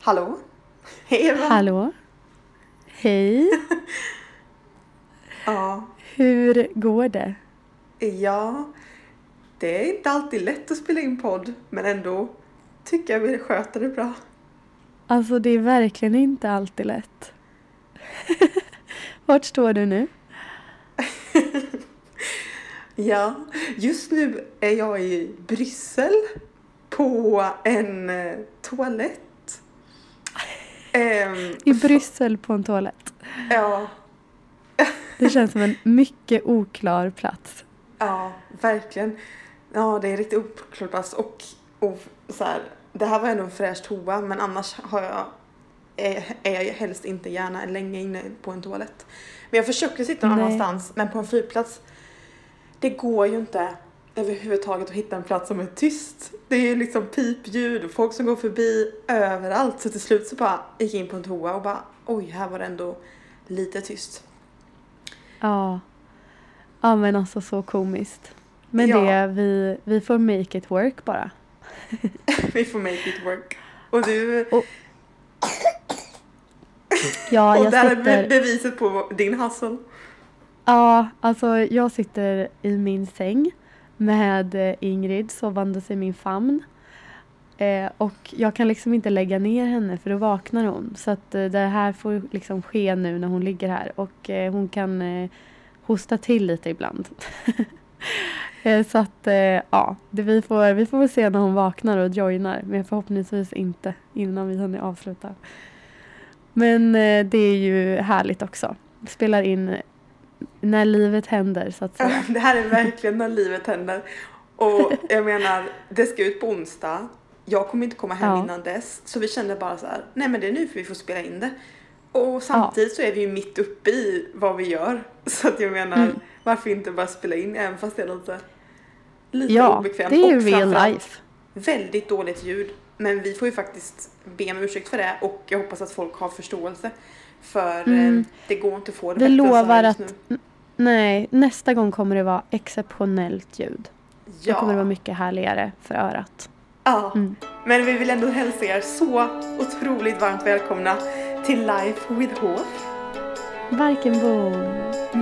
Hallå? Hej Eva! Hallå? Hej! Ja, Hur går det? ja, det är inte alltid lätt att spela in podd, men ändå tycker jag vi sköter det bra. Alltså det är verkligen inte alltid lätt. Vart står du nu? Ja, just nu är jag i Bryssel på en eh, toalett. Ehm, I Bryssel på en toalett. ja, Det känns som en mycket oklar plats. ja, verkligen. Ja, det är riktigt oklart plats och, och så här, det här var ändå en fräsch toa, men annars har jag är, är jag helst inte gärna länge inne på en toalett. Men jag försöker sitta någon annanstans, men på en flygplats, det går ju inte överhuvudtaget att hitta en plats som är tyst. Det är liksom pipljud och folk som går förbi överallt. Så till slut så bara gick jag in på en toa och bara oj, här var det ändå lite tyst. Ja. Ja men alltså så komiskt. Men Ja. det, vi, vi får make it work bara. Vi får make it work. Och du, Ja, och jag där är sitter... beviset på din hustle. Ja, alltså jag sitter i min säng med eh, Ingrid sovandes i min famn. Eh, och jag kan liksom inte lägga ner henne för då vaknar hon. Så att eh, det här får liksom ske nu när hon ligger här och eh, hon kan eh, hosta till lite ibland. eh, så att eh, ja, det, vi, får, vi får väl se när hon vaknar och joinar men förhoppningsvis inte innan vi hinner avsluta. Men eh, det är ju härligt också. Spelar in när livet händer så att säga. Det här är verkligen när livet händer. Och jag menar, det ska ut på onsdag. Jag kommer inte komma hem Ja. innan dess. Så vi kände bara så här, nej men det är nu för vi får spela in det. Och samtidigt så är vi ju mitt uppe i vad vi gör. Så att jag menar, Mm. varför inte bara spela in även fast det är lite, lite Ja, obekvämt. det är ju real life. Väldigt dåligt ljud. Men vi får ju faktiskt be om ursäkt för det och jag hoppas att folk har förståelse. För Mm. eh, det går inte att få det Vi lovar att nu. nej, nästa gång kommer det vara exceptionellt ljud. Då kommer det vara Ja, mycket härligare för örat. ja. Mm. Men vi vill ändå hälsa er så otroligt varmt välkomna till Life with Hope. Varken bom.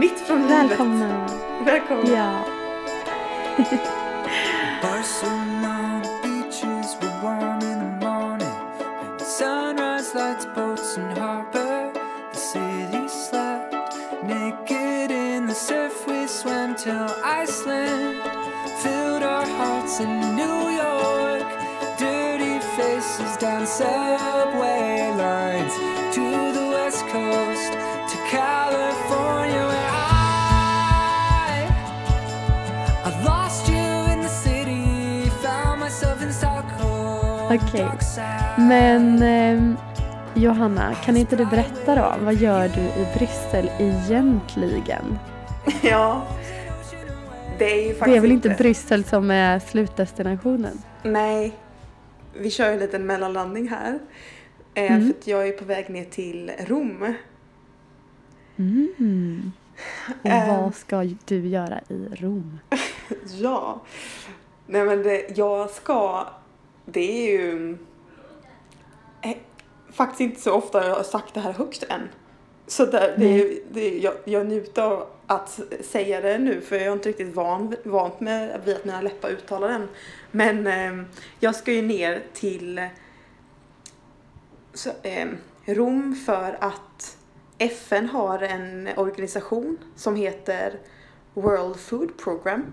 Mitt från livet. Välkomna. Välkomna. Ja. Barcelona beaches were warm in the morning. And the sunrise lights till Iceland. Filled our hearts in New York. Dirty faces down subway lines. To the west coast, to California where I I lost you in the city, found myself in Stockholm. Okej. side. Men ehm, Johanna, kan inte du berätta då? Vad gör du i Bryssel egentligen? Ja. Det är Det är väl inte Bryssel som är slutdestinationen? Nej. Vi kör ju en liten mellanlandning här. Eh, Mm. För att jag är på väg ner till Rom. Mm. Och Ehm. vad ska du göra i Rom? Ja. Nej men det, jag ska, det är ju eh, faktiskt inte så ofta jag har sagt det här högst än. Så där, det, det, jag, jag njuter av att säga det nu för jag är inte riktigt van, vant med vid att mina läppar uttalar den. Men eh, jag ska ju ner till så, eh, Rom för att FN har en organisation som heter World Food Program.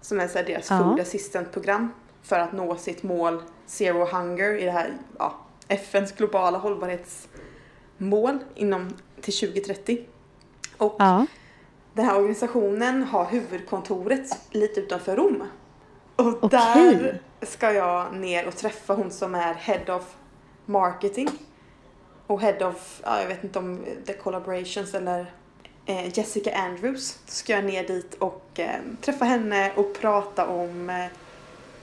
Som är så deras Ja. food assistant program för att nå sitt mål Zero Hunger i det här ja, FNs globala hållbarhetsmål inom till 2030. Och Ja. Den här organisationen har huvudkontoret lite utanför Rom. Och Okej. där ska jag ner och träffa hon som är Head of Marketing. Och Head of, ja, jag vet inte om The Collaborations eller eh, Jessica Andrews. Så ska jag ner dit och eh, träffa henne och prata om eh,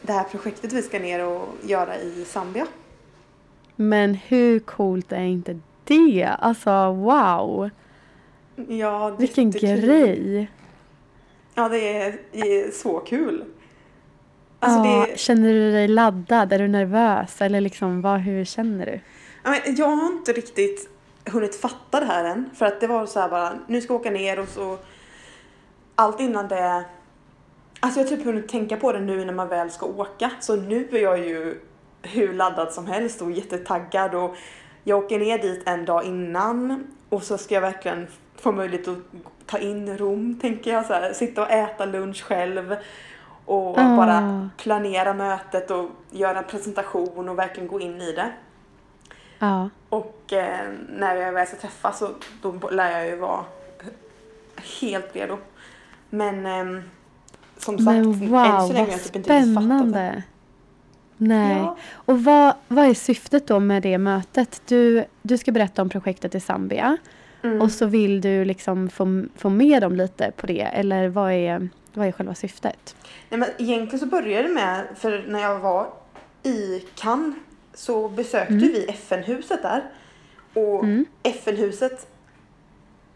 det här projektet vi ska ner och göra i Zambia. Men hur coolt är inte det? Alltså wow! Ja, Vilken jättekul. grej! Ja, det är, det är så kul. Alltså ja, det, Känner du dig laddad? Är du nervös? Eller liksom, vad, hur känner du? Jag har inte riktigt hunnit fatta det här än. För att det var så här bara, nu ska vi åka ner och så... Allt innan det... Alltså jag har typ hunnit tänka på det nu när man väl ska åka. Så nu är jag ju hur laddad som helst och jättetaggad. Och jag åker ner dit en dag innan och så ska jag verkligen få möjlighet att ta in Rom, tänker jag. Så här, sitta och äta lunch själv och Ah. bara planera mötet och göra en presentation och verkligen gå in i det. Ja. Och eh, när jag väl ska träffas så då lär jag ju vara helt redo. Men ehm, som sagt, Men än så wow, länge har jag typ inte fattat det. Nej. Ja. Och vad, vad är syftet då med det mötet? Du, du ska berätta om projektet i Zambia Mm. och så vill du liksom få, få med dem lite på det. Eller vad är, vad är själva syftet? Nej, men egentligen så började det med, för när jag var i Cannes så besökte Mm. vi FN-huset där. Och Mm. FN-huset,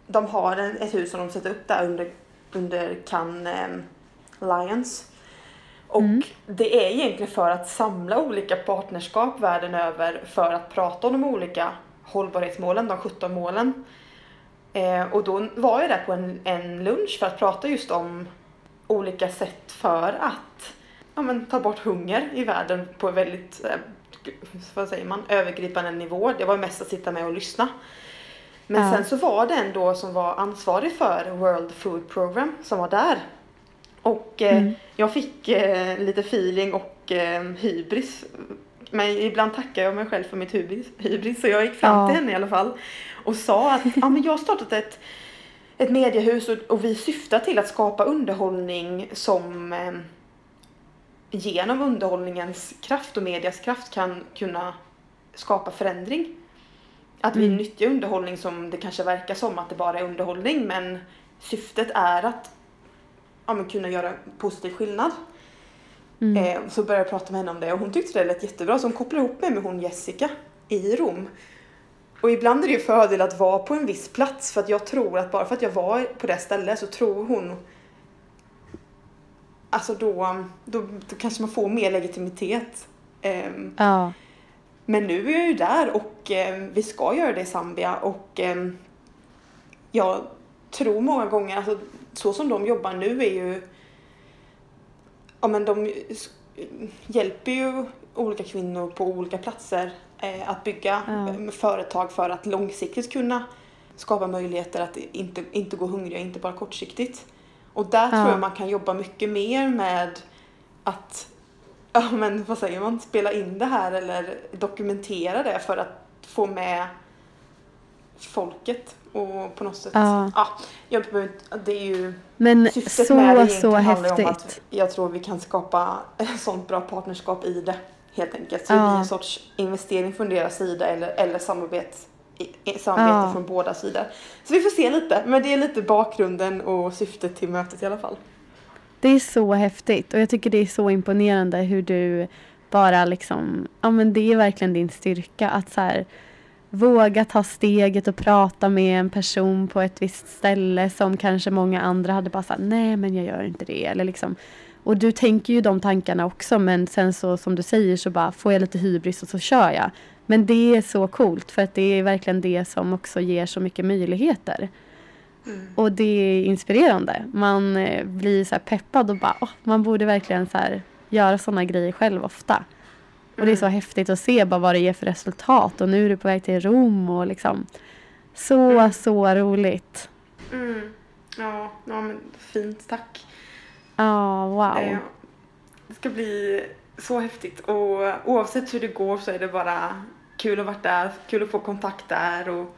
de har en, ett hus som de sätter upp där under, under Cannes eh, Lions. Och Mm. det är egentligen för att samla olika partnerskap världen över för att prata om de olika hållbarhetsmålen, de 17 målen. Eh, och då var jag där på en, en lunch för att prata just om olika sätt för att ja, men, ta bort hunger i världen på väldigt, eh, vad säger man, övergripande nivå. Det var mest att sitta med och lyssna. Men Ja. sen så var det en då som var ansvarig för World Food Program som var där. Och eh, Mm. jag fick eh, lite feeling och eh, hybris. Men ibland tackar jag mig själv för mitt hybris, hybris så jag gick fram Ja. till henne i alla fall och sa att ja, men jag har startat ett, ett mediehus och, och vi syftar till att skapa underhållning som eh, genom underhållningens kraft och medias kraft kan kunna skapa förändring. Att vi Mm. nyttjar underhållning som det kanske verkar som att det bara är underhållning men syftet är att ja, men kunna göra positiv skillnad. Mm. Eh, så började jag prata med henne om det och hon tyckte det lät jättebra så hon kopplade ihop mig med hon Jessica i Rom. Och ibland är det ju fördel att vara på en viss plats för att jag tror att bara för att jag var på det stället så tror hon Alltså då, då, då kanske man får mer legitimitet. Ehm, Ja. men nu är jag ju där och eh, vi ska göra det i Zambia och eh, jag tror många gånger, alltså så som de jobbar nu är ju, ja men de hjälper ju olika kvinnor på olika platser att bygga Ja. eh, företag för att långsiktigt kunna skapa möjligheter att inte, inte gå hungriga, inte bara kortsiktigt. Och där Ja. tror jag man kan jobba mycket mer med att ja men vad säger man, spela in det här eller dokumentera det för att få med folket och på något sätt, Ja. ja, jag behöver det är ju Men syftet så, med det så ju om häftigt. att jag tror vi kan skapa ett sånt bra partnerskap i det helt enkelt. Så det blir en sorts investering från deras sida eller, eller samarbete, samarbete Ja. från båda sidor. Så vi får se lite, men det är lite bakgrunden och syftet till mötet i alla fall. Det är så häftigt och jag tycker det är så imponerande hur du bara liksom, ja men det är verkligen din styrka att så här våga ta steget och prata med en person på ett visst ställe som kanske många andra hade bara sagt nej men jag gör inte det eller liksom och du tänker ju de tankarna också men sen så som du säger så bara får jag lite hybris och så kör jag. Men det är så coolt för att det är verkligen det som också ger så mycket möjligheter. Och det är inspirerande. Man eh, blir så här peppad och bara, åh, man borde verkligen så göra sådana grejer själv ofta. Och det är så häftigt att se bara vad det ger för resultat. Och nu är du på väg till Rom och liksom så, Mm. så roligt. Mm. Ja, ja, men fint, tack. Ja, wow. Eh, Det ska bli så häftigt och oavsett hur det går så är det bara kul att vara där, kul att få kontakt där och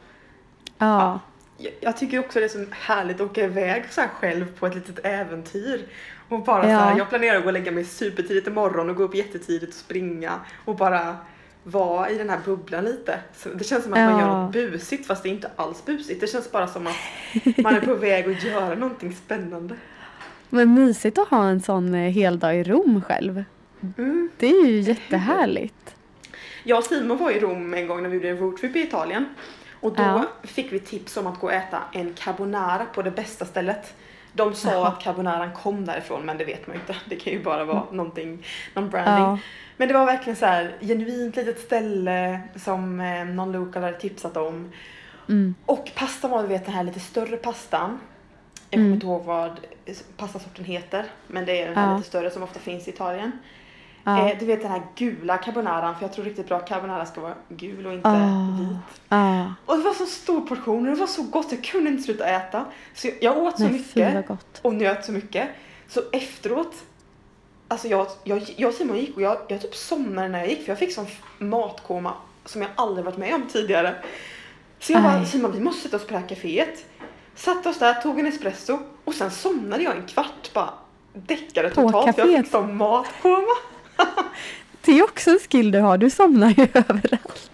Ja, jag, jag tycker också det är så härligt att åka iväg så här själv på ett litet äventyr. Och bara Ja. så här, jag planerar att gå och lägga mig supertidigt imorgon och gå upp jättetidigt och springa och bara vara i den här bubblan lite. Så det känns som att man Ja. gör något busigt fast det är inte alls busigt. Det känns bara som att man är på väg att göra någonting spännande. Men mysigt att ha en sån eh, hel dag i Rom själv. Mm. Det är ju jättehärligt. Jag och Simon var i Rom en gång när vi gjorde en roadtrip i Italien. Och då Ja. fick vi tips om att gå och äta en carbonara på det bästa stället. De sa Jaha. att carbonaran kom därifrån men det vet man ju inte. Det kan ju bara vara någonting, någon branding. Ja. Men det var verkligen så här genuint litet ställe som eh, någon local hade tipsat om. Mm. Och pastan var du vet den här lite större pastan. Jag Mm. kommer inte ihåg vad pastasorten heter. Men det är den här Ja. lite större som ofta finns i Italien. Ja. Eh, du vet den här gula carbonaran. För jag tror riktigt bra carbonara ska vara gul och inte Ah. vit. Ja. Och det var så stor portion och det var så gott. Jag kunde inte sluta äta. Så jag, jag åt så Nej, fy mycket och njöt så mycket. Så efteråt, alltså jag, jag, jag och Simon gick och jag, jag typ somnade när jag gick för jag fick sån matkoma som jag aldrig varit med om tidigare. Så jag bara. Simon vi måste sätta oss på det här kaféet. Satte oss där, tog en espresso och sen somnade jag en kvart bara däckade På totalt för jag kaféet? fick sån matkoma. Det är också en skill du har, du somnar ju överallt.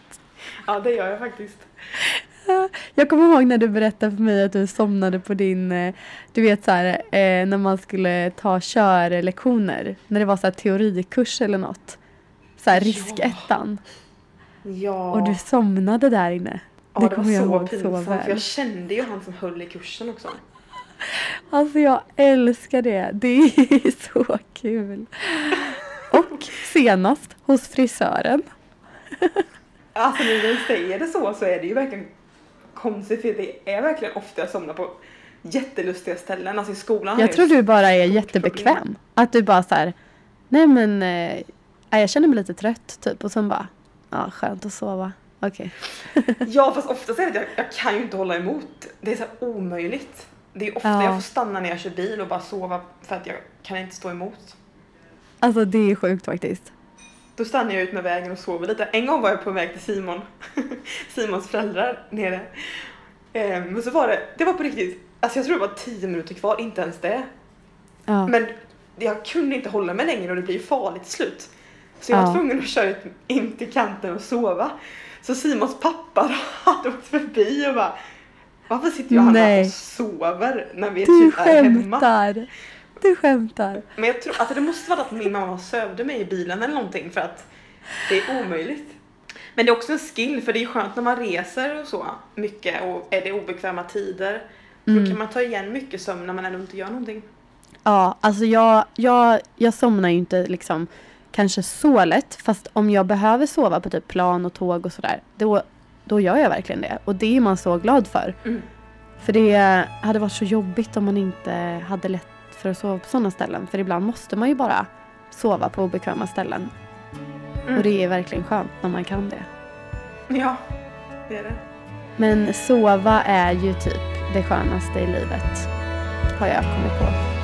Ja det gör jag faktiskt. Jag kommer ihåg när du berättade för mig att du somnade på din, eh, du vet så här, eh, när man skulle ta körlektioner, när det var så här teorikurs eller något. Så här Ja. riskettan. Ja. Och du somnade där inne. Ja, det det, var så pinsamt för jag kände ju han som höll i kursen också. Alltså jag älskar det. Det är så kul. Och senast hos frisören. Alltså när du säger det så så är det ju verkligen konstigt för det är verkligen ofta jag somnar på jättelustiga ställen. Alltså i skolan Jag tror du bara är jättebekväm. problem. Att du bara så här, nej men nej, jag känner mig lite trött typ och sen bara, ja skönt att sova. Okej. Ja fast oftast är det att jag, jag kan ju inte hålla emot. Det är så omöjligt. Det är ofta Ja. jag får stanna när jag kör bil och bara sova för att jag kan inte stå emot. Alltså det är sjukt faktiskt. Då stannar jag ut med vägen och sover lite. En gång var jag på väg till Simon, Simons föräldrar nere. Eh, Men så var det, det var på riktigt, alltså jag tror det var 10 minuter kvar, inte ens det. Ja. Men jag kunde inte hålla mig längre och det blir ju farligt till slut. Så jag var Ja. tvungen att köra ut in till kanten och sova. Så Simons pappa hade åkt förbi och bara Varför sitter jag här och sover när vi Du typ är hemma? skämtar. Du skämtar. Men jag tror att det måste vara att min mamma sövde mig i bilen eller någonting för att det är omöjligt. Men det är också en skill för det är skönt när man reser och så mycket och är det obekväma tider. Då Mm. kan man ta igen mycket sömn när man ändå inte gör någonting. Ja, alltså jag, jag, jag somnar ju inte liksom kanske så lätt. Fast om jag behöver sova på typ plan och tåg och sådär. Då, då gör jag verkligen det. Och det är man så glad för. Mm. För det hade varit så jobbigt om man inte hade lätt för att sova på sådana ställen. För ibland måste man ju bara sova på obekväma ställen. Mm. Och det är verkligen skönt när man kan det. Ja, det är det. Men sova är ju typ det skönaste i livet. Har jag kommit på.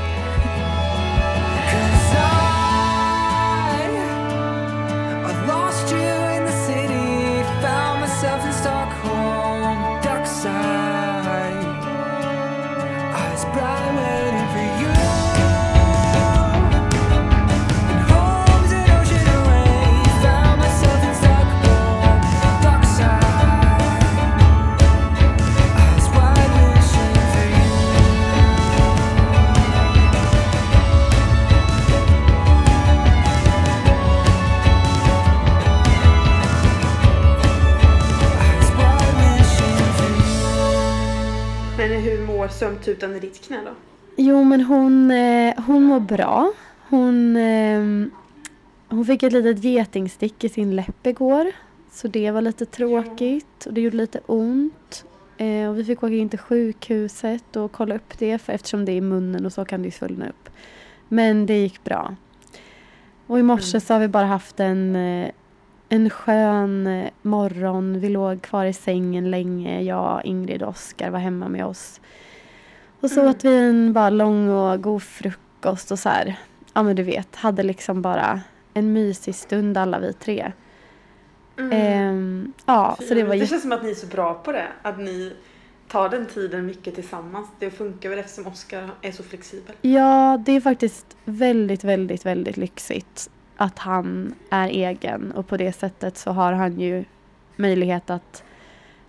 prime sömntutan i ditt knä då? Jo men hon, eh, hon mår bra. Hon, eh, hon fick ett litet getingstick i sin läpp igår. Så det var lite tråkigt och det gjorde lite ont. Eh, och vi fick åka in till sjukhuset och kolla upp det för eftersom det är i munnen och så kan det ju svullna upp. Men det gick bra. Och i morse Mm. så har vi bara haft en, eh, en skön morgon. Vi låg kvar i sängen länge. Jag, Ingrid och Oskar var hemma med oss. Och så Mm. åt vi en bara lång och god frukost och så här. Ja men du vet, hade liksom bara en mysig stund alla vi tre. Ehm, ja, så det var det känns som att ni är så bra på det. Att ni tar den tiden mycket tillsammans. Det funkar väl eftersom Oskar är så flexibel. Ja, det är faktiskt väldigt, väldigt, väldigt lyxigt att han är egen och på det sättet så har han ju möjlighet att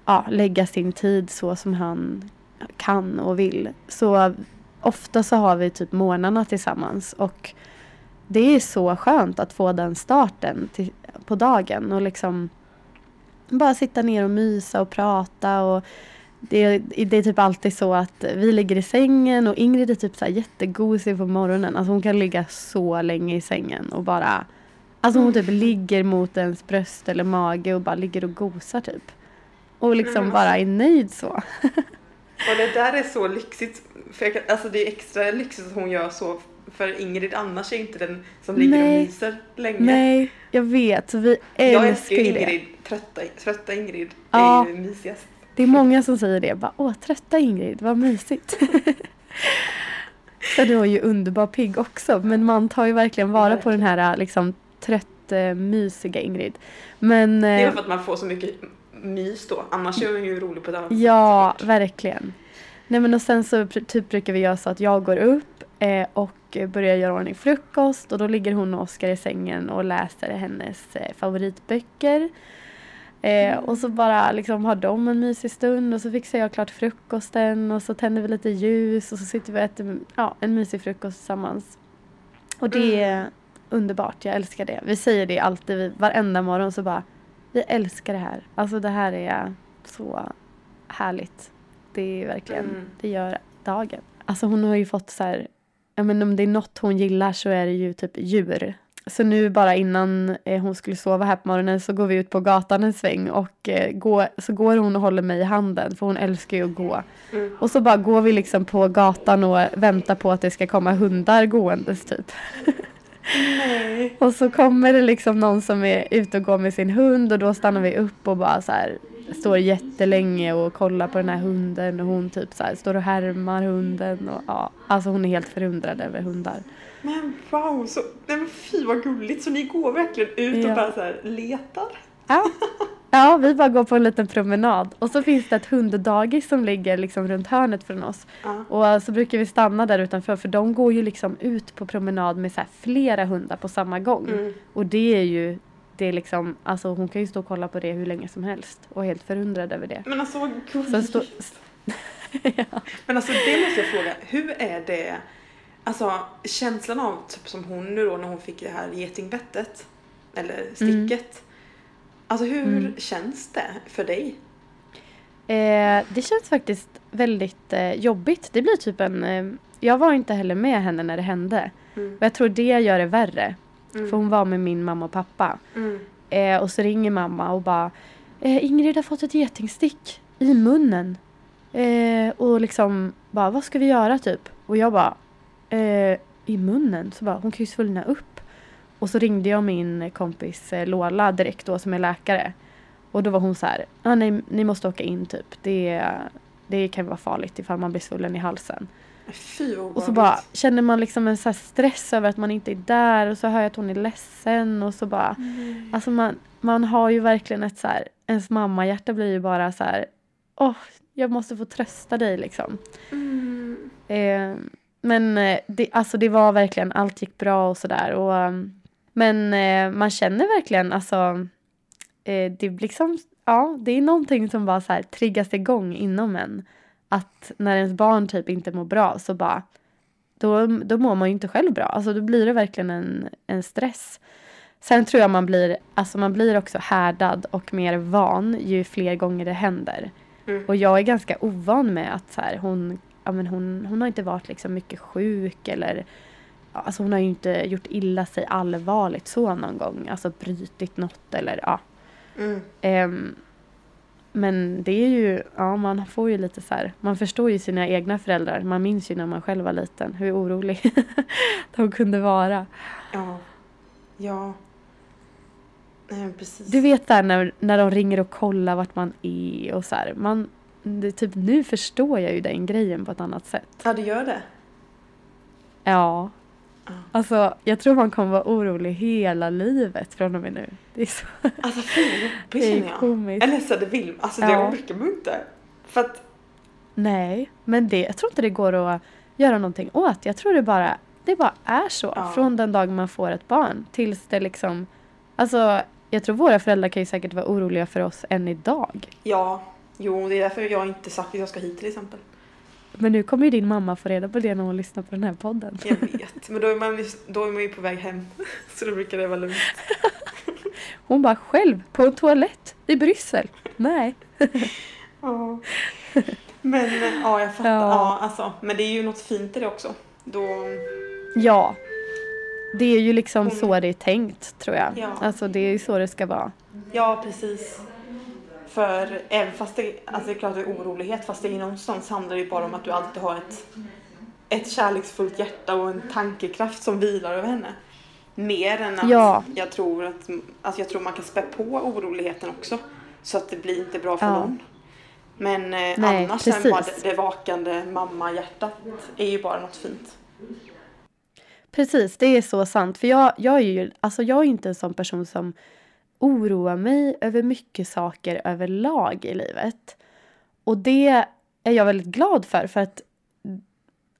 ja, lägga sin tid så som han kan och vill. Så ofta så har vi typ morgnarna tillsammans och det är så skönt att få den starten till, på dagen och liksom bara sitta ner och mysa och prata och det, det är typ alltid så att vi ligger i sängen och Ingrid är typ så här jättegosig på morgonen. Alltså hon kan ligga så länge i sängen och bara Alltså hon typ ligger mot ens bröst eller mage och bara ligger och gosar typ. Och liksom Men bara är nöjd så. Och det där är så lyxigt. För kan, alltså det är extra lyxigt att hon gör så. För Ingrid annars är inte den som ligger Nej. och myser länge. Nej, jag vet. Så vi jag älskar älskar ju det. Ingrid. Trötta, trötta Ingrid Ja. är ju mysigast. Det är många som säger det. Bara, Åh, trötta Ingrid, vad mysigt. Sen är hon ju underbar pigg också. Men man tar ju verkligen vara på den här liksom, trött, eh, mysiga Ingrid. Men Det är eh, för att man får så mycket mys då. Annars är hon ju rolig på ett annat sätt. ja, verkligen. Nej men och sen så typ brukar vi göra så att jag går upp eh, och börjar göra ordning frukost och då ligger hon och Oskar i sängen och läser hennes eh, favoritböcker. Eh, och så bara liksom har de en mysig stund och så fixar jag klart frukosten och så tänder vi lite ljus och så sitter vi och äter ja, en mysig frukost tillsammans. Och det är underbart, jag älskar det. Vi säger det alltid, vi, varenda morgon så bara vi älskar det här. Alltså det här är så härligt. Det är verkligen, Mm. det gör dagen. Alltså hon har ju fått så här, ja men om det är något hon gillar så är det ju typ djur. Så nu bara innan eh, hon skulle sova här på morgonen så går vi ut på gatan en sväng och eh, går, så går hon och håller mig i handen för hon älskar ju att gå. Mm. Och så bara går vi liksom på gatan och väntar på att det ska komma hundar gåendes typ. Nej. Och så kommer det liksom någon som är ute och går med sin hund och då stannar vi upp och bara så här står jättelänge och kollar på den här hunden och hon typ så här står och härmar hunden och ja, alltså hon är helt förundrad över hundar. Men wow, så, nej men fy vad gulligt. Så ni går verkligen ut och Ja. bara så här letar? Ja. ja, vi bara går på en liten promenad och så finns det ett hunddagis som ligger liksom runt hörnet från oss. Ja. Och så brukar vi stanna där utanför för de går ju liksom ut på promenad med så flera hundar på samma gång. Mm. Och det är ju, det är liksom, alltså hon kan ju stå och kolla på det hur länge som helst och är helt förundrad över det. Men alltså vad gulligt. stå, Men alltså det måste jag fråga, hur är det, alltså känslan av typ som hon nu då när hon fick det här getingbettet, eller sticket. Alltså hur Mm. känns det för dig? eh, det känns faktiskt väldigt eh, jobbigt. Det blir typ en, eh, jag var inte heller med henne när det hände. Mm. Och jag tror det gör det värre. Mm. För hon var med min mamma och pappa. Mm. Eh, och så ringer mamma och bara eh, Ingrid har fått ett getingstick i munnen. Eh, och liksom bara vad ska vi göra typ? Och jag bara i munnen? Så bara hon kan ju svullna upp. Och så ringde jag min kompis eh, Lola direkt då som är läkare. Och då var hon så här, ah, nej, ni måste åka in typ. Det, det kan vara farligt ifall man blir svullen i halsen. Fy Och så bara känner man liksom en så stress över att man inte är där och så hör jag att hon är ledsen och så bara Alltså man, man har ju verkligen ett så här, ens mammahjärta blir ju bara så här, åh, jag måste få trösta dig liksom. Mm. Eh, men det, alltså det var verkligen, allt gick bra och sådär. Men eh, man känner verkligen, alltså, eh, det är liksom, ja, det är någonting som bara så här triggas igång inom en. Att när ens barn typ inte mår bra så bara, då, då mår man ju inte själv bra. Alltså då blir det verkligen en, en stress. Sen tror jag man blir, alltså man blir också härdad och mer van ju fler gånger det händer. Mm. Och jag är ganska ovan med att så här, hon, ja, men hon, hon har inte varit liksom mycket sjuk eller alltså hon har ju inte gjort illa sig allvarligt så någon gång. Alltså brutit något eller ja. Mm. Ehm, men det är ju, ja man får ju lite så här, man förstår ju sina egna föräldrar. Man minns ju när man själv var liten hur orolig de kunde vara. Ja. Ja. Nej precis. Du vet där när, när de ringer och kollar vart man är och så här. Man, det, typ nu förstår jag ju den grejen på ett annat sätt. Ja, du gör det? Ja. Ja. Alltså jag tror man kommer vara orolig hela livet från och med nu. Det är så Alltså fy vad det känner jag. komiskt. Eller så det vill, alltså det Ja. orkar man inte. För att, Nej, men det, jag tror inte det går att göra någonting åt. Jag tror det bara, det bara är så. Ja. Från den dag man får ett barn tills det liksom... Alltså, jag tror våra föräldrar kan ju säkert vara oroliga för oss än idag. ja, jo det är därför jag inte sagt att jag ska hit till exempel. Men nu kommer ju din mamma få reda på det när hon lyssnar på den här podden. Jag vet, men då är, man, då är man ju på väg hem. Så då brukar det vara lugnt. Hon bara själv på en toalett i Bryssel. Nej. Ja. Men ja, jag fattar. Ja. Ja. alltså, men det är ju något fint i det också. Då, Ja. Det är ju liksom Mm. så det är tänkt tror jag. Ja. Alltså det är ju så det ska vara. ja, precis. För även fast det, alltså det är klart det är orolighet, fast det är någonstans handlar det ju bara om att du alltid har ett, ett kärleksfullt hjärta och en tankekraft som vilar över henne. Mer än att Ja. jag tror att, alltså jag tror man kan spä på oroligheten också. Så att det blir inte bra för Ja. någon. Men eh, Nej, annars sen bara precis. det, det vakande mamma-hjärtat är ju bara något fint. Precis, det är så sant. För jag, jag är ju alltså jag är inte en sån person som oroa mig över mycket saker överlag i livet. Och det är jag väldigt glad för. För att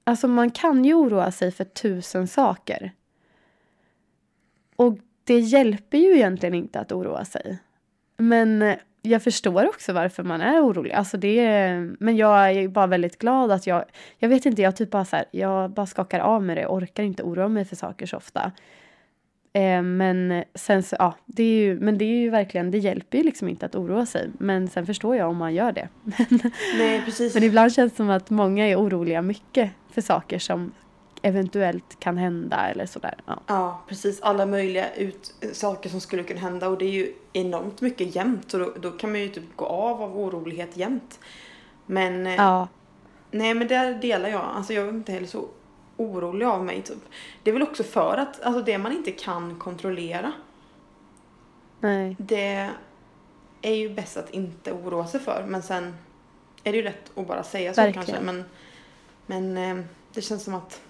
alltså man kan ju oroa sig för tusen saker. Och det hjälper ju egentligen inte att oroa sig. Men jag förstår också varför man är orolig. Alltså det är, men jag är bara väldigt glad att jag... Jag vet inte, jag typ bara så här, jag bara skakar av mig det. Orkar inte oroa mig för saker så ofta. Eh, men sen så, ja, det är ju, men det är ju verkligen, det hjälper ju liksom inte att oroa sig. Men sen förstår jag om man gör det. Men, Nej, precis. men ibland känns det som att många är oroliga mycket för saker som eventuellt kan hända eller sådär. Ja. Ja, precis. Alla möjliga ut, saker som skulle kunna hända och det är ju enormt mycket jämt så då, då kan man ju typ gå av av orolighet jämt. Men eh, ja, nej, men där delar jag. Alltså jag är inte heller så orolig av mig typ. Det är väl också för att alltså det man inte kan kontrollera nej. det är ju bäst att inte oroa sig för men sen är det ju lätt att bara säga så Verkligen. kanske men, men eh, det känns som att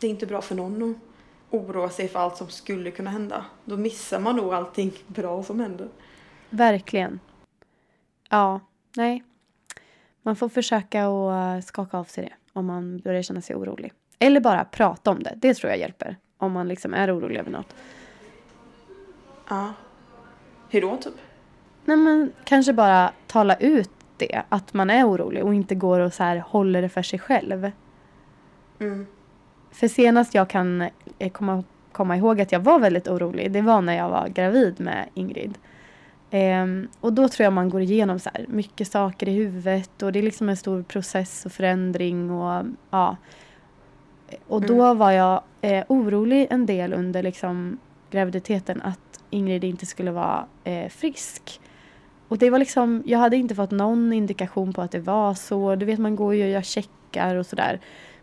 det är inte bra för någon att oroa sig för allt som skulle kunna hända. Då missar man nog allting bra som händer. Verkligen. Ja, nej. Man får försöka att skaka av sig det om man börjar känna sig orolig. Eller bara prata om det. Det tror jag hjälper. Om man liksom är orolig över något. Ja. Hur då typ? Nej men kanske bara tala ut det. Att man är orolig och inte går och så här håller det för sig själv. Mm. För senast jag kan eh, komma, komma ihåg att jag var väldigt orolig, det var när jag var gravid med Ingrid. Ehm, och då tror jag man går igenom så här mycket saker i huvudet och det är liksom en stor process och förändring och ja. Och då var jag eh, orolig en del under liksom graviditeten att Ingrid inte skulle vara eh, frisk. Och det var liksom, jag hade inte fått någon indikation på att det var så. Du vet man går ju och gör checkar och sådär.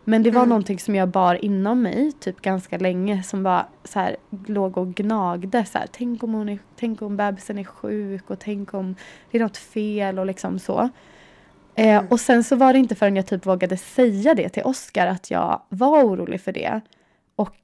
Men det var Mm. någonting som jag bar inom mig typ ganska länge som bara så här, låg och gnagde. Så här, tänk, om hon är, tänk om bebisen är sjuk och tänk om det är något fel och liksom så. Eh, Mm. och sen så var det inte förrän jag typ vågade säga det till Oscar att jag var orolig för det. Och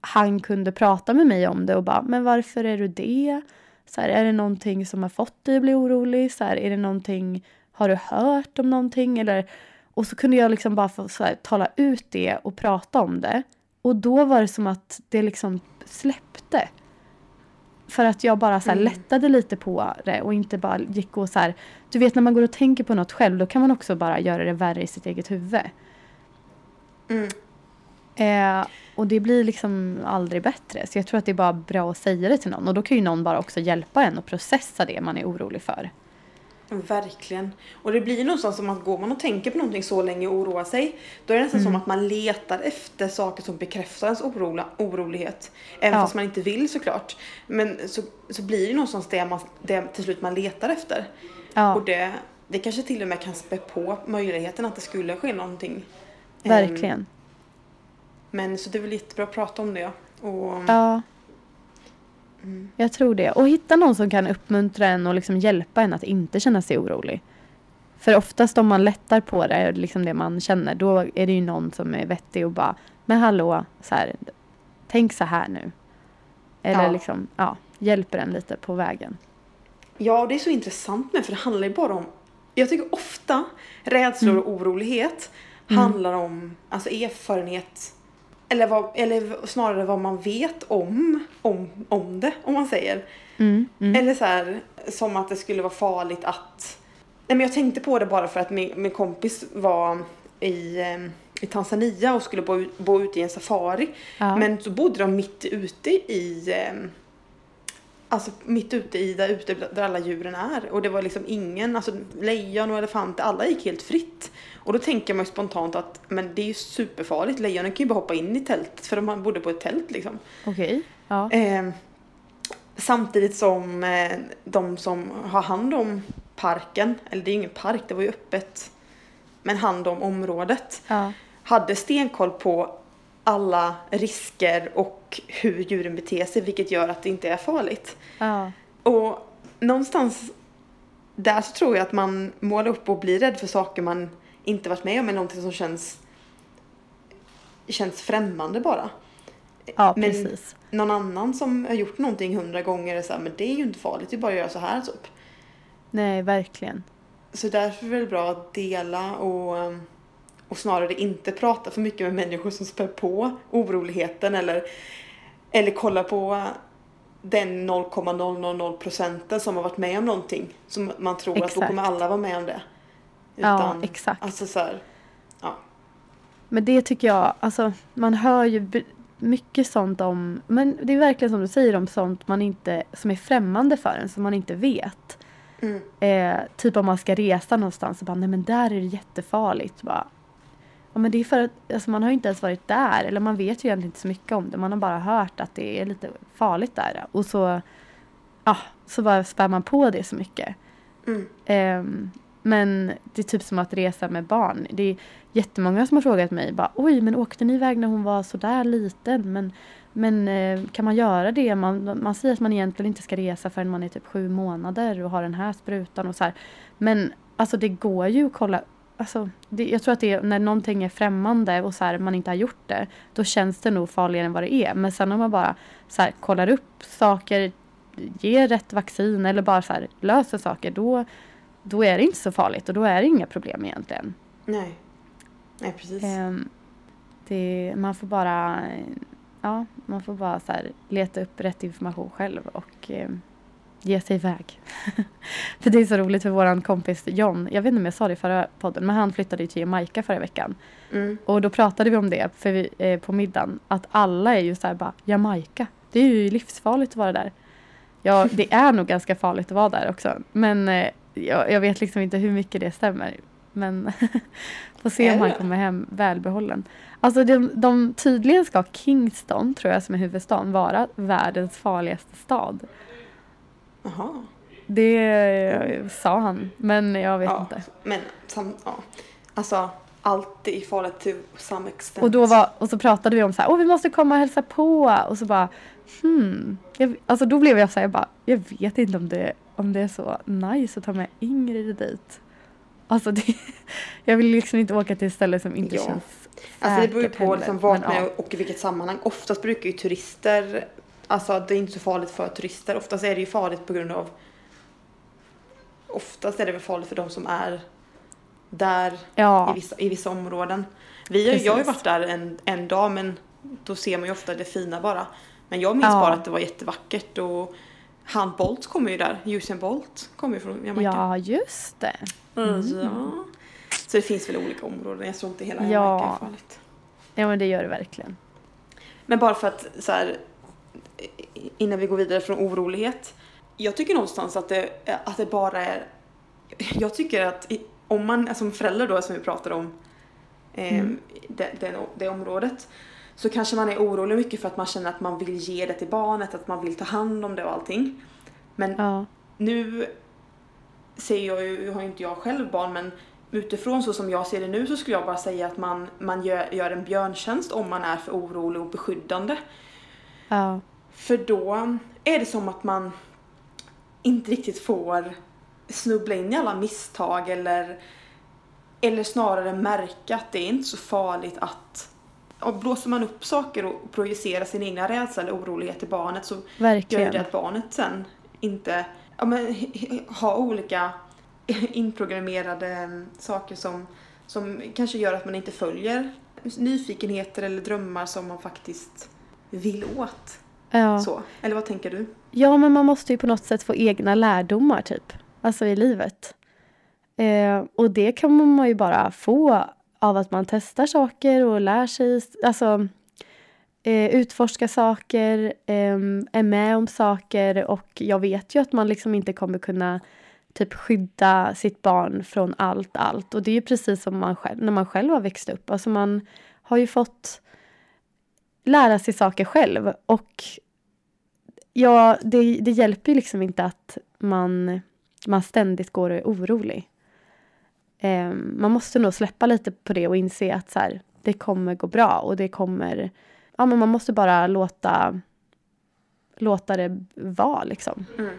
han kunde prata med mig om det och bara, men varför är du det? Så här, är det någonting som har fått dig att bli orolig? Så här, är det någonting, har du hört om någonting? Eller, och så kunde jag liksom bara få här, tala ut det och prata om det. Och då var det som att det liksom släppte. För att jag bara så här Mm. lättade lite på det och inte bara gick och så här. Du vet när man går och tänker på något själv då kan man också bara göra det värre i sitt eget huvud. Mm. Eh, och det blir liksom aldrig bättre. Så jag tror att det är bara bra att säga det till någon. Och då kan ju någon bara också hjälpa en att processa det man är orolig för. Verkligen. Och det blir någonstans som att går man och tänker på någonting så länge och oroar sig, då är det nästan Mm. som att man letar efter saker som bekräftar ens orola, orolighet. Även Ja. fast man inte vill såklart. Men så, så blir det någonstans det, man, det till slut man letar efter. Ja, Och det, det kanske till och med kan spä på möjligheten att det skulle ske någonting. Ehm, verkligen. Men så det är väl jättebra att prata om det. Och, Ja, mm, jag tror det. Och hitta någon som kan uppmuntra en och liksom hjälpa en att inte känna sig orolig. För oftast om man lättar på det, liksom det man känner, då är det ju någon som är vettig och bara, men hallå, så här, tänk så här nu. Eller Ja. liksom, ja, hjälper en lite på vägen. Ja, det är så intressant med för det handlar ju bara om jag tycker ofta rädslor och orolighet Mm. handlar om alltså erfarenhet eller, vad, eller snarare vad man vet om, om, om det, om man säger. Mm, mm. Eller så här, som att det skulle vara farligt att... Nej men jag tänkte på det bara för att min, min kompis var i, eh, i Tanzania och skulle bo, bo ute i en safari. Ja. Men så bodde de mitt ute i, eh, Alltså mitt ute i där ute där alla djuren är. Och det var liksom ingen, alltså lejon och elefanter, alla gick helt fritt. Och då tänker man ju spontant att men det är ju superfarligt, lejonen kan ju bara hoppa in i tältet för de bodde på ett tält liksom. Okej. Ja. Eh, samtidigt som eh, de som har hand om parken, eller det är ju ingen park, det var ju öppet, men hand om området, Ja. hade stenkoll på alla risker och hur djuren beter sig, vilket gör att det inte är farligt. Ja. Och någonstans där så tror jag att man målar upp och blir rädd för saker man inte varit med om, eller någonting som känns, känns främmande bara. Ja, Men- precis. Någon annan som har gjort någonting hundra gånger är så här, men det är ju inte farligt, det är bara att göra så här typ. Nej, verkligen. Så därför är det bra att dela och, um, och snarare inte prata för mycket med människor som spär på oroligheten eller, eller kolla på den 0,000 procenten som har varit med om någonting. Som man tror att då Exakt. kommer alla vara med om det. Ja, exakt. Alltså så här, ja. Men det tycker jag, alltså man hör ju mycket sånt om, men det är verkligen som du säger om sånt man inte, som är främmande för en, som man inte vet. Mm. Eh, typ om man ska resa någonstans och bara, nej men där är det jättefarligt. Bara, ja, men det är för att alltså, man har ju inte ens varit där, eller man vet ju egentligen inte så mycket om det. Man har bara hört att det är lite farligt där. Och så, ja, så bara spär man på det så mycket. Mm. Ehm, men det är typ som att resa med barn. Det är jättemånga som har frågat mig bara oj men åkte ni iväg när hon var så där liten? Men, men eh, kan man göra det? Man, man säger att man egentligen inte ska resa förrän man är typ sju månader och har den här sprutan och så här. Men alltså det går ju att kolla Alltså, det, jag tror att det är, när någonting är främmande och så här, man inte har gjort det, då känns det nog farligare än vad det är. Men sen om man bara så här, kollar upp saker, ger rätt vaccin eller bara så här, löser saker, då, då är det inte så farligt och då är det inga problem egentligen. Nej. Nej, precis. Ehm, det, man får bara ja, man får bara så leta upp rätt information själv och ehm, ge sig iväg. för det är så roligt för våran kompis John, jag vet inte om jag sa det i förra podden, men han flyttade ju till Jamaica förra veckan. Mm. Och då pratade vi om det för vi, eh, på middagen, att alla är ju så här bara Jamaica, det är ju livsfarligt att vara där. Ja, det är nog ganska farligt att vara där också, men eh, jag, jag vet liksom inte hur mycket det stämmer. Men får se om han kommer hem välbehållen. Alltså de, de tydligen ska Kingston, tror jag som är huvudstaden, vara världens farligaste stad. Jaha. Det sa han, men jag vet Ja, inte. men sam, ja. Alltså, allt är farligt till some extent. Och, då var, och så pratade vi om så här, åh vi måste komma och hälsa på. Och så bara, hmm. Jag, alltså då blev jag så här, jag bara, jag vet inte om det, om det är så nice att ta med Ingrid dit. Alltså det, jag vill liksom inte åka till ett ställe som inte Ja. känns Alltså det beror ju på liksom vart man ja. är och i vilket sammanhang. Oftast brukar ju turister, alltså det är inte så farligt för turister. Oftast är det ju farligt på grund av, oftast är det väl farligt för de som är där i, Ja, vissa, i vissa områden. Vi har, jag har ju varit där en, en dag men då ser man ju ofta det fina bara. Men jag minns Ja. bara att det var jättevackert och han Bolt kommer ju där, Usain Bolt kommer ju från Jamaica. ja just det. Mm. Ja. Så det finns väl olika områden, jag tror inte hela Jamaica Ja. farligt. Ja men det gör det verkligen. Men bara för att så här, innan vi går vidare från orolighet. Jag tycker någonstans att det, att det bara är, jag tycker att om man som förälder då som vi pratade om, eh, Mm. det, det, det området, så kanske man är orolig mycket för att man känner att man vill ge det till barnet, att man vill ta hand om det och allting. Men Ja, nu ser jag ju, har ju inte jag själv barn men utifrån så som jag ser det nu så skulle jag bara säga att man, man gör, gör en björntjänst om man är för orolig och beskyddande. ja, För då är det som att man inte riktigt får snubbla in i alla misstag eller, eller snarare märka att det är inte så farligt att och blåser man upp saker och projicerar sin egna rädsla eller orolighet till barnet så gör verkligen. det att barnet sen inte ja, men, har olika inprogrammerade saker som, som kanske gör att man inte följer nyfikenheter eller drömmar som man faktiskt vill åt. Ja. Så. Eller vad tänker du? Ja, men man måste ju på något sätt få egna lärdomar typ. Alltså i livet. Eh, och det kan man ju bara få av att man testar saker och lär sig. Alltså, eh, utforska saker, ehm, är med om saker och jag vet ju att man liksom inte kommer kunna typ skydda sitt barn från allt, allt. Och det är ju precis som man själv, när man själv har växt upp. Alltså man har ju fått lära sig saker själv och ja, det, det hjälper ju liksom inte att man, man ständigt går och är orolig. Eh, man måste nog släppa lite på det och inse att så här, det kommer gå bra och det kommer... Ja, men man måste bara låta, låta det vara liksom. Mm.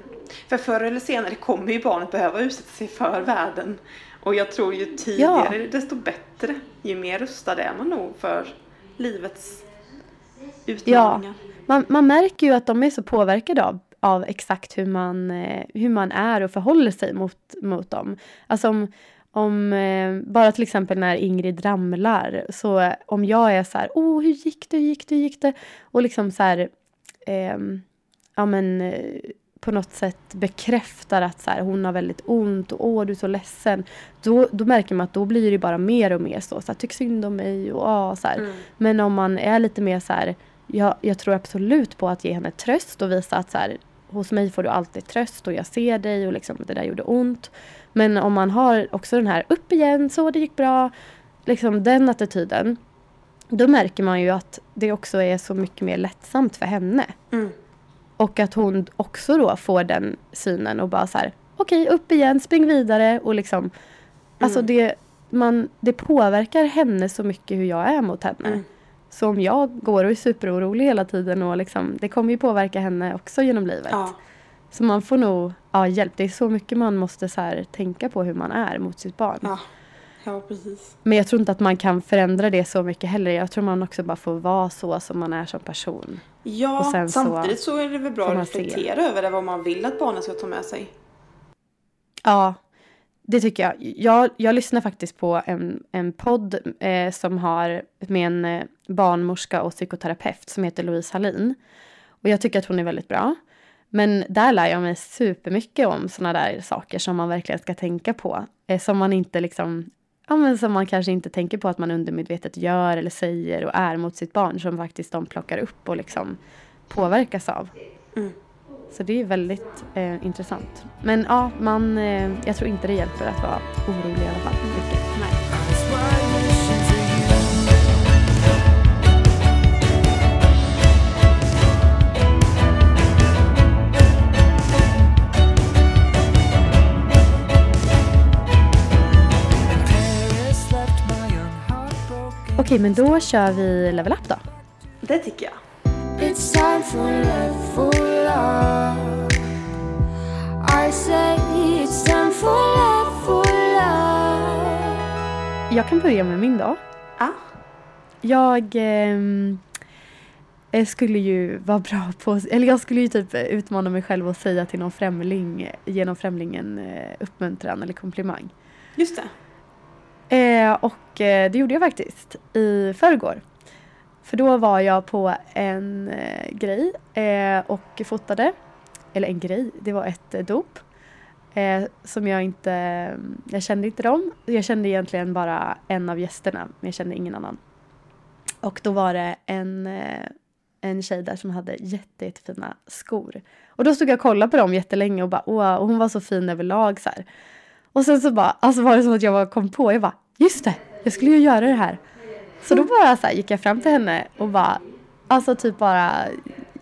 För förr eller senare kommer ju barnet behöva utsätta sig för världen. Och jag tror ju tidigare Ja. desto bättre. Ju mer rustad är man nog för livets utmaningar. Ja, Man, man märker ju att de är så påverkade av, av exakt hur man, eh, hur man är och förhåller sig mot, mot dem. Alltså om, om eh, bara till exempel när Ingrid ramlar, så om jag är så här, åh oh, hur gick det, hur gick det, hur gick det? Och liksom så här, eh, ja men eh, på något sätt bekräftar att så här, hon har väldigt ont och åh du är så ledsen. Då, då märker man att då blir det bara mer och mer så, så här, tyck synd om mig och ah, så. Mm. Men om man är lite mer så här, jag, jag tror absolut på att ge henne tröst och visa att så här, hos mig får du alltid tröst och jag ser dig och liksom det där gjorde ont. Men om man har också den här upp igen, så det gick bra, liksom den attityden. Då märker man ju att det också är så mycket mer lättsamt för henne. Mm. Och att hon också då får den synen och bara så här, okej upp igen, spring vidare och liksom. Alltså Mm. det, man, det påverkar henne så mycket hur jag är mot henne. Mm. Så om jag går och är superorolig hela tiden och liksom, det kommer ju påverka henne också genom livet. Ja. Så man får nog ja, hjälp. Det är så mycket man måste så här, tänka på hur man är mot sitt barn. Ja. Ja, precis. Men jag tror inte att man kan förändra det så mycket heller. Jag tror man också bara får vara så som man är som person. Ja, sen så samtidigt så, är det väl bra att man se. reflektera över det, vad man vill att barnet ska ta med sig. Ja, det tycker jag. Jag, jag lyssnar faktiskt på en, en podd eh, som har med en eh, barnmorska och psykoterapeut som heter Louise Hallin. Och jag tycker att hon är väldigt bra. Men där lär jag mig supermycket om sådana där saker som man verkligen ska tänka på. Eh, som man inte liksom, ja men som man kanske inte tänker på att man undermedvetet gör eller säger och är mot sitt barn som faktiskt de plockar upp och liksom påverkas av. Mm. Så det är väldigt eh, intressant. Men ja, man, eh, jag tror inte det hjälper att vara orolig i alla fall. Mycket. Okej, men då kör vi level up då. Det tycker jag. It's time for level up. I say it's time for level up. Jag kan börja med min då. Ja. Jag ehm, eh, skulle ju vara bra på, eller jag skulle ju typ utmana mig själv och säga till någon främling, ge någon främling en eh, uppmuntran eller komplimang. Just det. Eh, och eh, det gjorde jag faktiskt i förrgår. För då var jag på en eh, grej eh, och fotade. Eller en grej, det var ett eh, dop. Eh, som jag inte, mm, jag kände inte dem. Jag kände egentligen bara en av gästerna, men jag kände ingen annan. Och då var det en, eh, en tjej där som hade jätte, jättefina skor. Och då stod jag och kollade på dem jättelänge och bara åh, och hon var så fin överlag så här. Och sen så bara, alltså var det som att jag bara kom på, jag bara just det, jag skulle ju göra det här. Så då bara så här, gick jag fram till henne och bara, alltså typ bara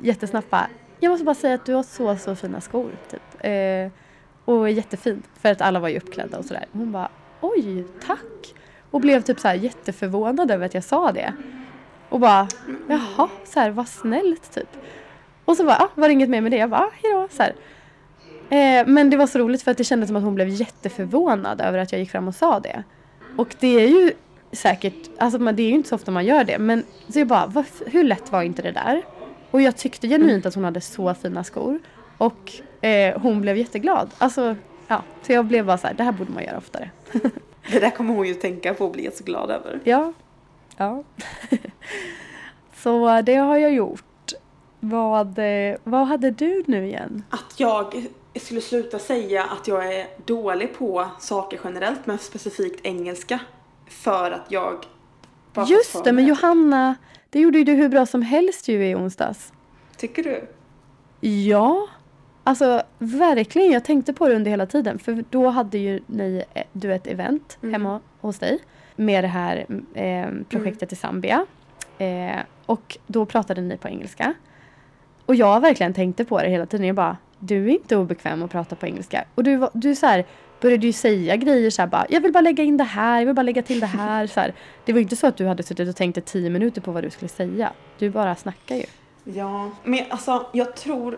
jättesnabbt bara, jag måste bara säga att du har så, så fina skor typ. Eh, och jättefint, för att alla var ju uppklädda och sådär. Hon bara, oj, tack. Och blev typ så här jätteförvånad över att jag sa det. Och bara, jaha, så här, vad snällt typ. Och så bara, ah, var det inget mer med det? Jag bara, ah, hejdå, så här. Eh, men det var så roligt för att det kändes som att hon blev jätteförvånad över att jag gick fram och sa det. Och det är ju säkert, alltså man- det är ju inte så ofta man gör det. Men så jag bara, varf- hur lätt var inte det där? Och jag tyckte genuint att hon hade så fina skor. Och eh, hon blev jätteglad. Alltså, ja. Så jag blev bara så här, det här borde man göra oftare. Det där kommer hon ju tänka på och bli så glad över. Ja. Ja. så det har jag gjort. Vad, eh, vad hade du nu igen? Att jag skulle sluta säga att jag är dålig på saker generellt, men specifikt engelska. För att jag Just det, men Johanna, Det gjorde ju du hur bra som helst ju i onsdags. Tycker du? Ja, alltså verkligen. Jag tänkte på det under hela tiden. För då hade ju ni, eh, du ett event Mm. hemma hos dig med det här eh, projektet i Zambia. Eh, och då pratade ni på engelska. Och jag verkligen tänkte på det hela tiden. Jag bara, du är inte obekväm att prata på engelska. Och du, du så här, började ju säga grejer så här bara, jag vill bara lägga in det här, jag vill bara lägga till det här. Så här. Det var inte så att du hade suttit och tänkt i tio minuter på vad du skulle säga. Du bara snackar ju. Ja, men alltså jag tror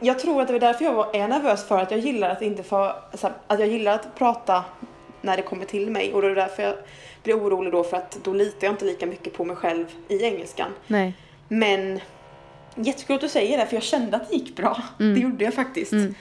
jag tror att det var därför jag var, är nervös för att jag gillar att inte få, här, att jag gillar att prata när det kommer till mig och det är därför jag blir orolig då för att då litar jag inte lika mycket på mig själv i engelskan. Nej. Men jättekul att du säger det för jag kände att det gick bra. Mm. Det gjorde jag faktiskt. Mm.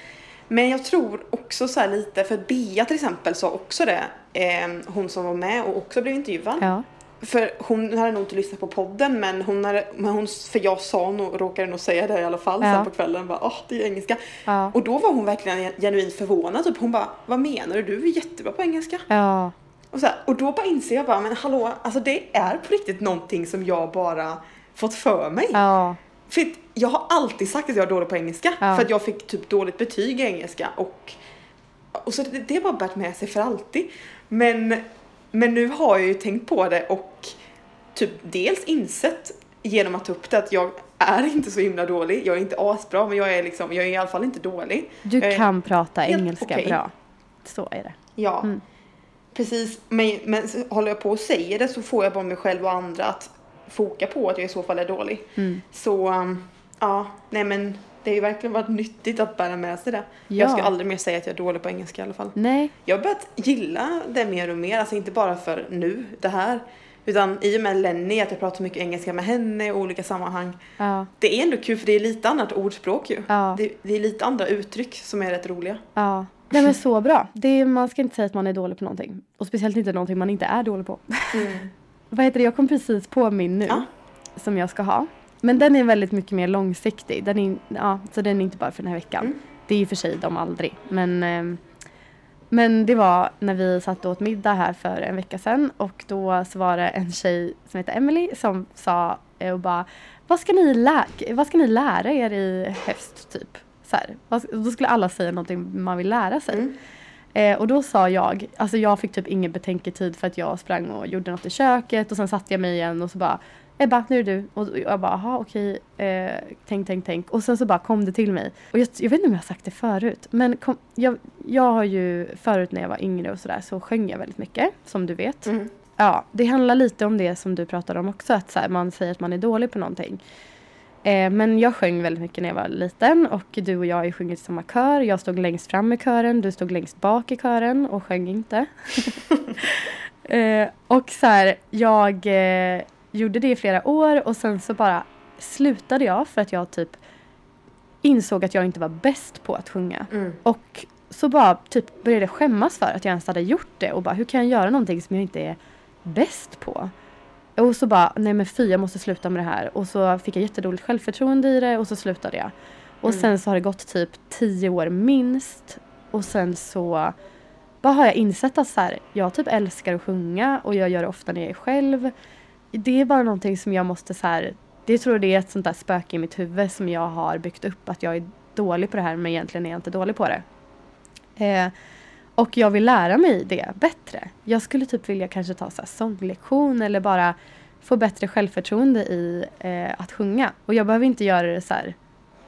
Men jag tror också så lite, för Bea till exempel sa också det, eh, hon som var med och också blev intervjuad. Ja. För hon hade nog inte lyssnat på podden men hon hade, men hon, för jag sa nog, råkade nog säga det i alla fall Ja. sen på kvällen, bara åh det är engelska. Ja. Och då var hon verkligen genuint förvånad, typ hon bara, vad menar du? Du är jättebra på engelska. Ja. Och, så här, och då bara inser jag bara, men hallå, alltså det är på riktigt någonting som jag bara fått för mig. Ja. För jag har alltid sagt att jag är dålig på engelska. Ja. För att jag fick typ dåligt betyg i engelska och, och så det, det har bara bärt med sig för alltid. Men, men nu har jag ju tänkt på det och typ dels insett genom att ta upp det att jag är inte så himla dålig. Jag är inte asbra men jag är liksom, jag är i alla fall inte dålig. Du är kan prata engelska okej. bra. Så är det. Ja. Mm. Precis, men, men håller jag på och säger det så får jag bara mig själv och andra att foka på att jag i så fall är dålig. Mm. Så um, ja, nej men det har ju verkligen varit nyttigt att bära med sig det. Ja. Jag ska aldrig mer säga att jag är dålig på engelska i alla fall. Nej. Jag har börjat gilla det mer och mer, alltså inte bara för nu, det här. Utan i och med Lenny, att jag pratar mycket engelska med henne i olika sammanhang. Ja. Det är ändå kul för det är lite annat ordspråk ju. Ja. Det, det är lite andra uttryck som är rätt roliga. Ja. Nej men så bra. Det är, man ska inte säga att man är dålig på någonting. Och speciellt inte någonting man inte är dålig på. Vad heter det? Jag kom precis på min nu. Ja. Som jag ska ha. Men den är väldigt mycket mer långsiktig. Den är, ja, så den är inte bara för den här veckan. Mm. Det är ju för sig de aldrig. Men, ehm, men det var när vi satt och åt middag här för en vecka sedan. Och då så var det en tjej som heter Emily som sa eh, och bara vad ska, ni lä- vad ska ni lära er i höst typ? Så här. Då skulle alla säga någonting man vill lära sig. Mm. Eh, och då sa jag, alltså jag fick typ ingen betänketid för att jag sprang och gjorde något i köket och sen satte jag mig igen och så bara Ebba, nu är det du. Och jag bara, aha okej, eh, tänk, tänk, tänk. Och sen så bara kom det till mig. Och jag, jag vet inte om jag har sagt det förut, men kom, jag, jag har ju förut när jag var yngre och sådär så sjöng jag väldigt mycket, som du vet. Mm. Ja, det handlar lite om det som du pratade om också, att så här, man säger att man är dålig på någonting. Eh, men jag sjöng väldigt mycket när jag var liten och du och jag har ju sjungit i samma kör. Jag stod längst fram i kören, du stod längst bak i kören och sjöng inte. eh, och så här, jag eh, gjorde det i flera år och sen så bara slutade jag för att jag typ insåg att jag inte var bäst på att sjunga. Mm. Och så bara typ började skämmas för att jag ens hade gjort det och bara hur kan jag göra någonting som jag inte är bäst på? Och så bara, nej men fy jag måste sluta med det här. Och så fick jag jättedåligt självförtroende i det och så slutade jag. Och Mm. sen så har det gått typ tio år minst. Och sen så bara har jag insett att så här, jag typ älskar att sjunga och jag gör det ofta när jag är själv. Det är bara någonting som jag måste så här, det tror jag det är ett sånt där spöke i mitt huvud som jag har byggt upp att jag är dålig på det här men egentligen är jag inte dålig på det. Eh, och jag vill lära mig det bättre. Jag skulle typ vilja kanske ta så sånglektion eller bara få bättre självförtroende i eh, att sjunga. Och jag behöver inte göra det så här,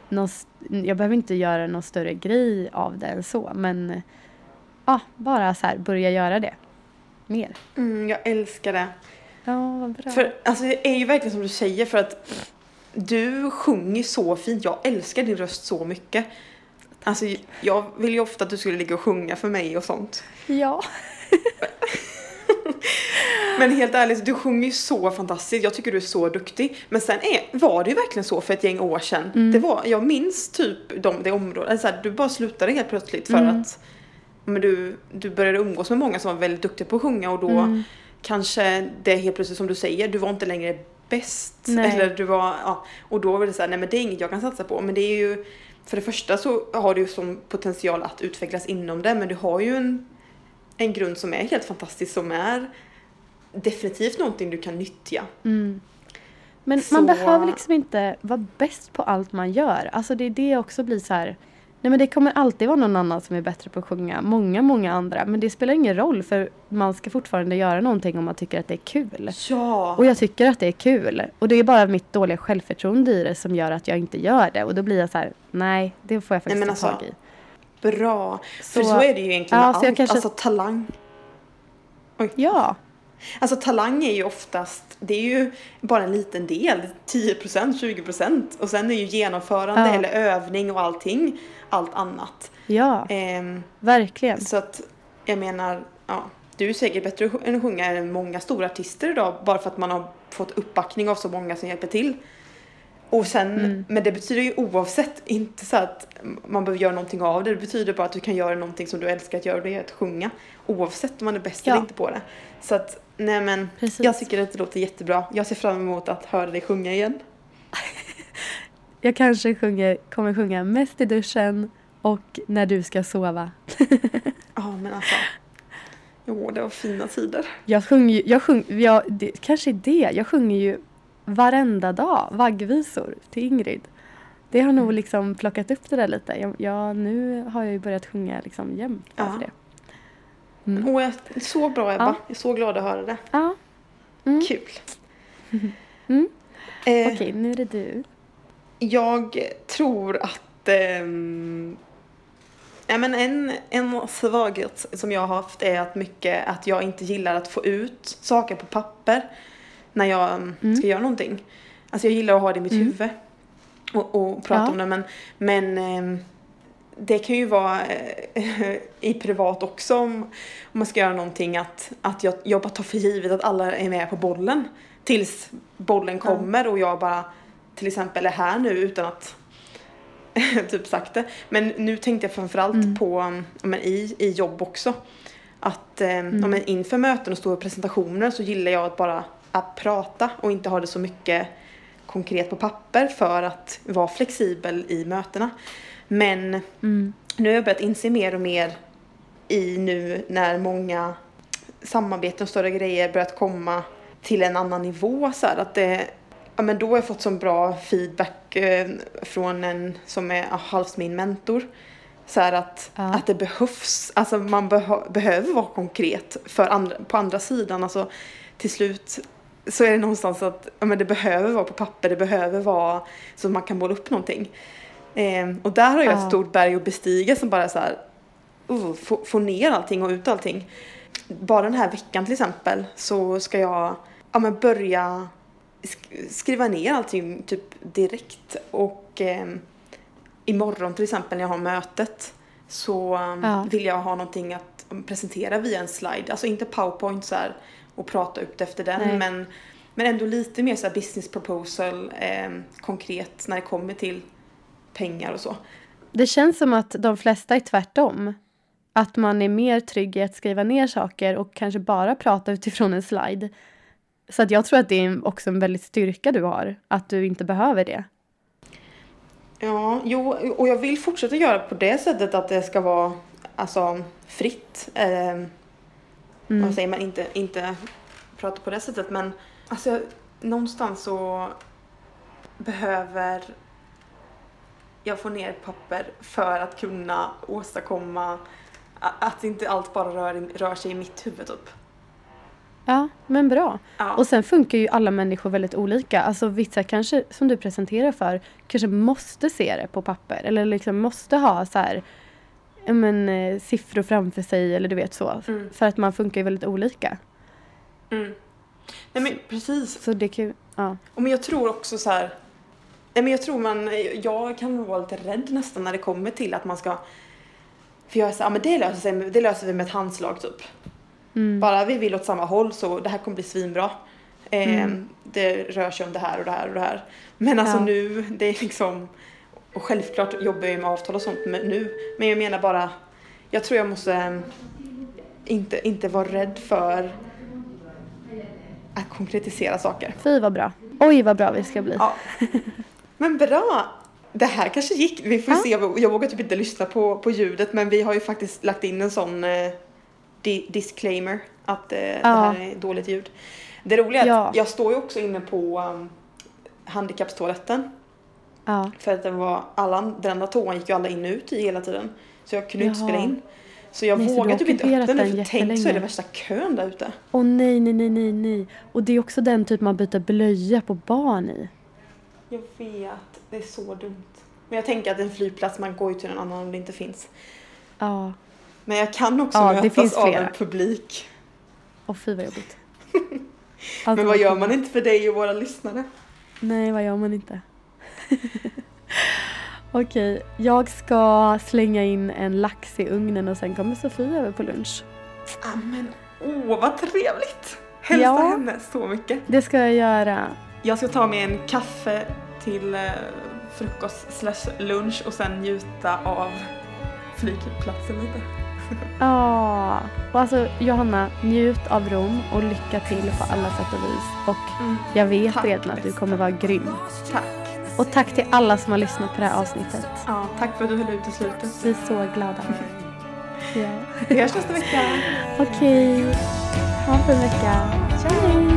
någon, jag behöver inte göra någon större grej av det än så. Men ja, bara så här börja göra det mer. Mm, jag älskar det. Ja, vad bra. För alltså, det är ju verkligen som du säger för att du sjunger så fint. Jag älskar din röst så mycket. Alltså jag vill ju ofta att du skulle ligga och sjunga för mig och sånt. ja. Men helt ärligt, du sjunger ju så fantastiskt. Jag tycker du är så duktig. Men sen är, var det ju verkligen så för ett gäng år sedan. Mm. Det var, jag minns typ de, det området. Alltså, du bara slutade helt plötsligt för Mm. att men du, du började umgås med många som var väldigt duktiga på att sjunga och då Mm. kanske det helt plötsligt som du säger, du var inte längre bäst. Nej. Eller du var, ja, och då var det så här, nej men det är inget jag kan satsa på. Men det är ju, för det första så har du som potential att utvecklas inom det, men du har ju en, en grund som är helt fantastisk, som är definitivt någonting du kan nyttja. Mm. Men Så- man behöver liksom inte vara bäst på allt man gör. Alltså det är det också blir så här. Nej men det kommer alltid vara någon annan som är bättre på att sjunga. Många, många andra. Men det spelar ingen roll för man ska fortfarande göra någonting om man tycker att det är kul. Ja. Och jag tycker att det är kul. Och det är bara mitt dåliga självförtroende i det som gör att jag inte gör det. Och då blir jag så här, nej det får jag faktiskt men ta alltså, tag i. Bra. För Så- så är det ju egentligen Ja, med så allt. kanske- Alltså talang. Ja, Alltså talang är ju oftast, det är ju bara en liten del, 10%, 20% och sen är ju genomförande Ja. eller övning och allting, allt annat. ja, Ehm, verkligen. så att jag menar, ja, du är säkert bättre än att sjunga än många stora artister idag bara för att man har fått uppbackning av så många som hjälper till. Och sen, Mm. men det betyder ju oavsett inte så att man behöver göra någonting av det. Det betyder bara att du kan göra någonting som du älskar att göra och det är att sjunga. Oavsett om man är bäst Ja. eller inte på det. Så att, nej men, Precis. jag tycker att det låter jättebra. Jag ser fram emot att höra dig sjunga igen. Jag kanske sjunger, kommer sjunga mest i duschen och när du ska sova. Ja men alltså. Jo, det var fina tider. Jag sjunger ju, jag sjung, jag, det kanske är det, jag sjunger ju varenda dag vaggvisor till Ingrid. Det har Mm. nog liksom plockat upp det där lite. Jag, jag, nu har jag ju börjat sjunga liksom jämt Ja. för det. Mm. Åh, jag, så bra Ebba. Ja. Jag är så glad att höra det. Ja, Mm. Kul. Mm. Eh, okej nu är det du. Jag tror att ehm, ja, men en, en svaghet som jag har haft är att mycket att jag inte gillar att få ut saker på papper när jag mm. Mm. ska göra någonting. Alltså jag gillar att ha det i mitt Mm. huvud och, och prata Ja. om det men, men ehm, det kan ju vara eh, i privat också om, om man ska göra någonting att, att jag, jag bara tar för givet att alla är med på bollen tills bollen kommer och jag bara till exempel är här nu utan att typ sagt det. Men nu tänkte jag framförallt Mm. på men i, i jobb också. Att eh, Mm. men inför möten och stora presentationer så gillar jag att bara att prata och inte ha det så mycket konkret på papper för att vara flexibel i mötena. Men Mm. nu har jag börjat inse mer och mer i nu när många samarbeten och större grejer börjat komma till en annan nivå så här, att det Ja men då har jag fått så bra feedback eh, från en som är halvt min mentor. Så att, Ja. att det behövs, alltså man behö- behöver vara konkret för andra, på andra sidan. Alltså till slut så är det någonstans att ja, men det behöver vara på papper, det behöver vara så man kan måla upp någonting. Eh, och där har jag Ja. ett stort berg att bestiga som bara så här, uh, få, få ner allting och ut allting. Bara den här veckan till exempel så ska jag ja, men börja skriva ner allting typ direkt och eh, imorgon till exempel när jag har mötet så eh, Ja. vill jag ha någonting att presentera via en slide. Alltså inte powerpoint så här och prata upp det efter den Nej. men, men ändå lite mer så business proposal eh, konkret när det kommer till pengar och så. Det känns som att de flesta är tvärtom. Att man är mer trygg i att skriva ner saker och kanske bara prata utifrån en slide. Så att jag tror att det är också en väldigt styrka du har. Att du inte behöver det. Ja, jo, och jag vill fortsätta göra på det sättet att det ska vara alltså fritt. Eh, Mm. Vad säger man? Inte, inte prata på det sättet men alltså någonstans så behöver jag få ner papper för att kunna åstadkomma att inte allt bara rör, rör sig i mitt huvud typ. Ja, men bra. Ja. Och sen funkar ju alla människor väldigt olika. Alltså vissa kanske, som du presenterar för, kanske måste se det på papper. Eller liksom måste ha så här, men, eh, siffror framför sig eller du vet så. Mm. För att man funkar ju väldigt olika. Mm. Nej men precis. Så det kan ja. Och men jag tror också så här. Nej men jag tror man, jag kan vara lite rädd nästan när det kommer till att man ska för jag är så, ja men det löser, sig, det löser vi med ett handslag typ. Mm. Bara vi vill åt samma håll så det här kommer bli svinbra. Eh, Mm. Det rör sig om det här och det här och det här. Men alltså Ja. nu, det är liksom och självklart jobbar jag ju med avtal och sånt men nu. Men jag menar bara, jag tror jag måste eh, inte, inte vara rädd för att konkretisera saker. Fy vad bra. Oj vad bra vi ska bli. Ja. Men bra! Det här kanske gick. Vi får Ja. se. Jag vågar typ inte lyssna på, på ljudet men vi har ju faktiskt lagt in en sån eh, di- disclaimer att eh, det här är dåligt ljud. Det roliga är Ja. att jag står ju också inne på um, handikappstoaletten. Ja. För att den var, alla, den andra toan gick ju alla in och ut i hela tiden. Så jag kunde inte spela in. Så jag Nej, har typ inte öppna den för tänk så är det värsta kön där ute. Åh nej, nej, nej, nej, nej. Och det är också den typ man byter blöja på barn i. Jag vet, det är så dumt. Men jag tänker att en flygplats, man går ju till en annan om det inte finns. Ja. Men jag kan också Ja, mötas av en publik. Och fy vad jobbigt. Men vad gör man inte för dig och våra lyssnare? Nej, vad gör man inte? Okej, jag ska slänga in en lax i ugnen och sen kommer Sofie över på lunch. Ah, men åh vad trevligt! Hälsa Ja. henne så mycket. Det ska jag göra. Jag ska ta mig en kaffe till eh, frukost slash lunch och sen njuta av flygplatsen lite. Ja, och alltså Johanna, njut av Rom och lycka till på alla sätt och vis. Och jag vet Tack, redan att du kommer vara grym. Tack. Och tack till alla som har lyssnat på det här avsnittet. Ja, tack för att du höll ut till slutet. Vi är så glada. Ja. Vi hörs nästa vecka. Okej, ha en fin vecka. Ciao!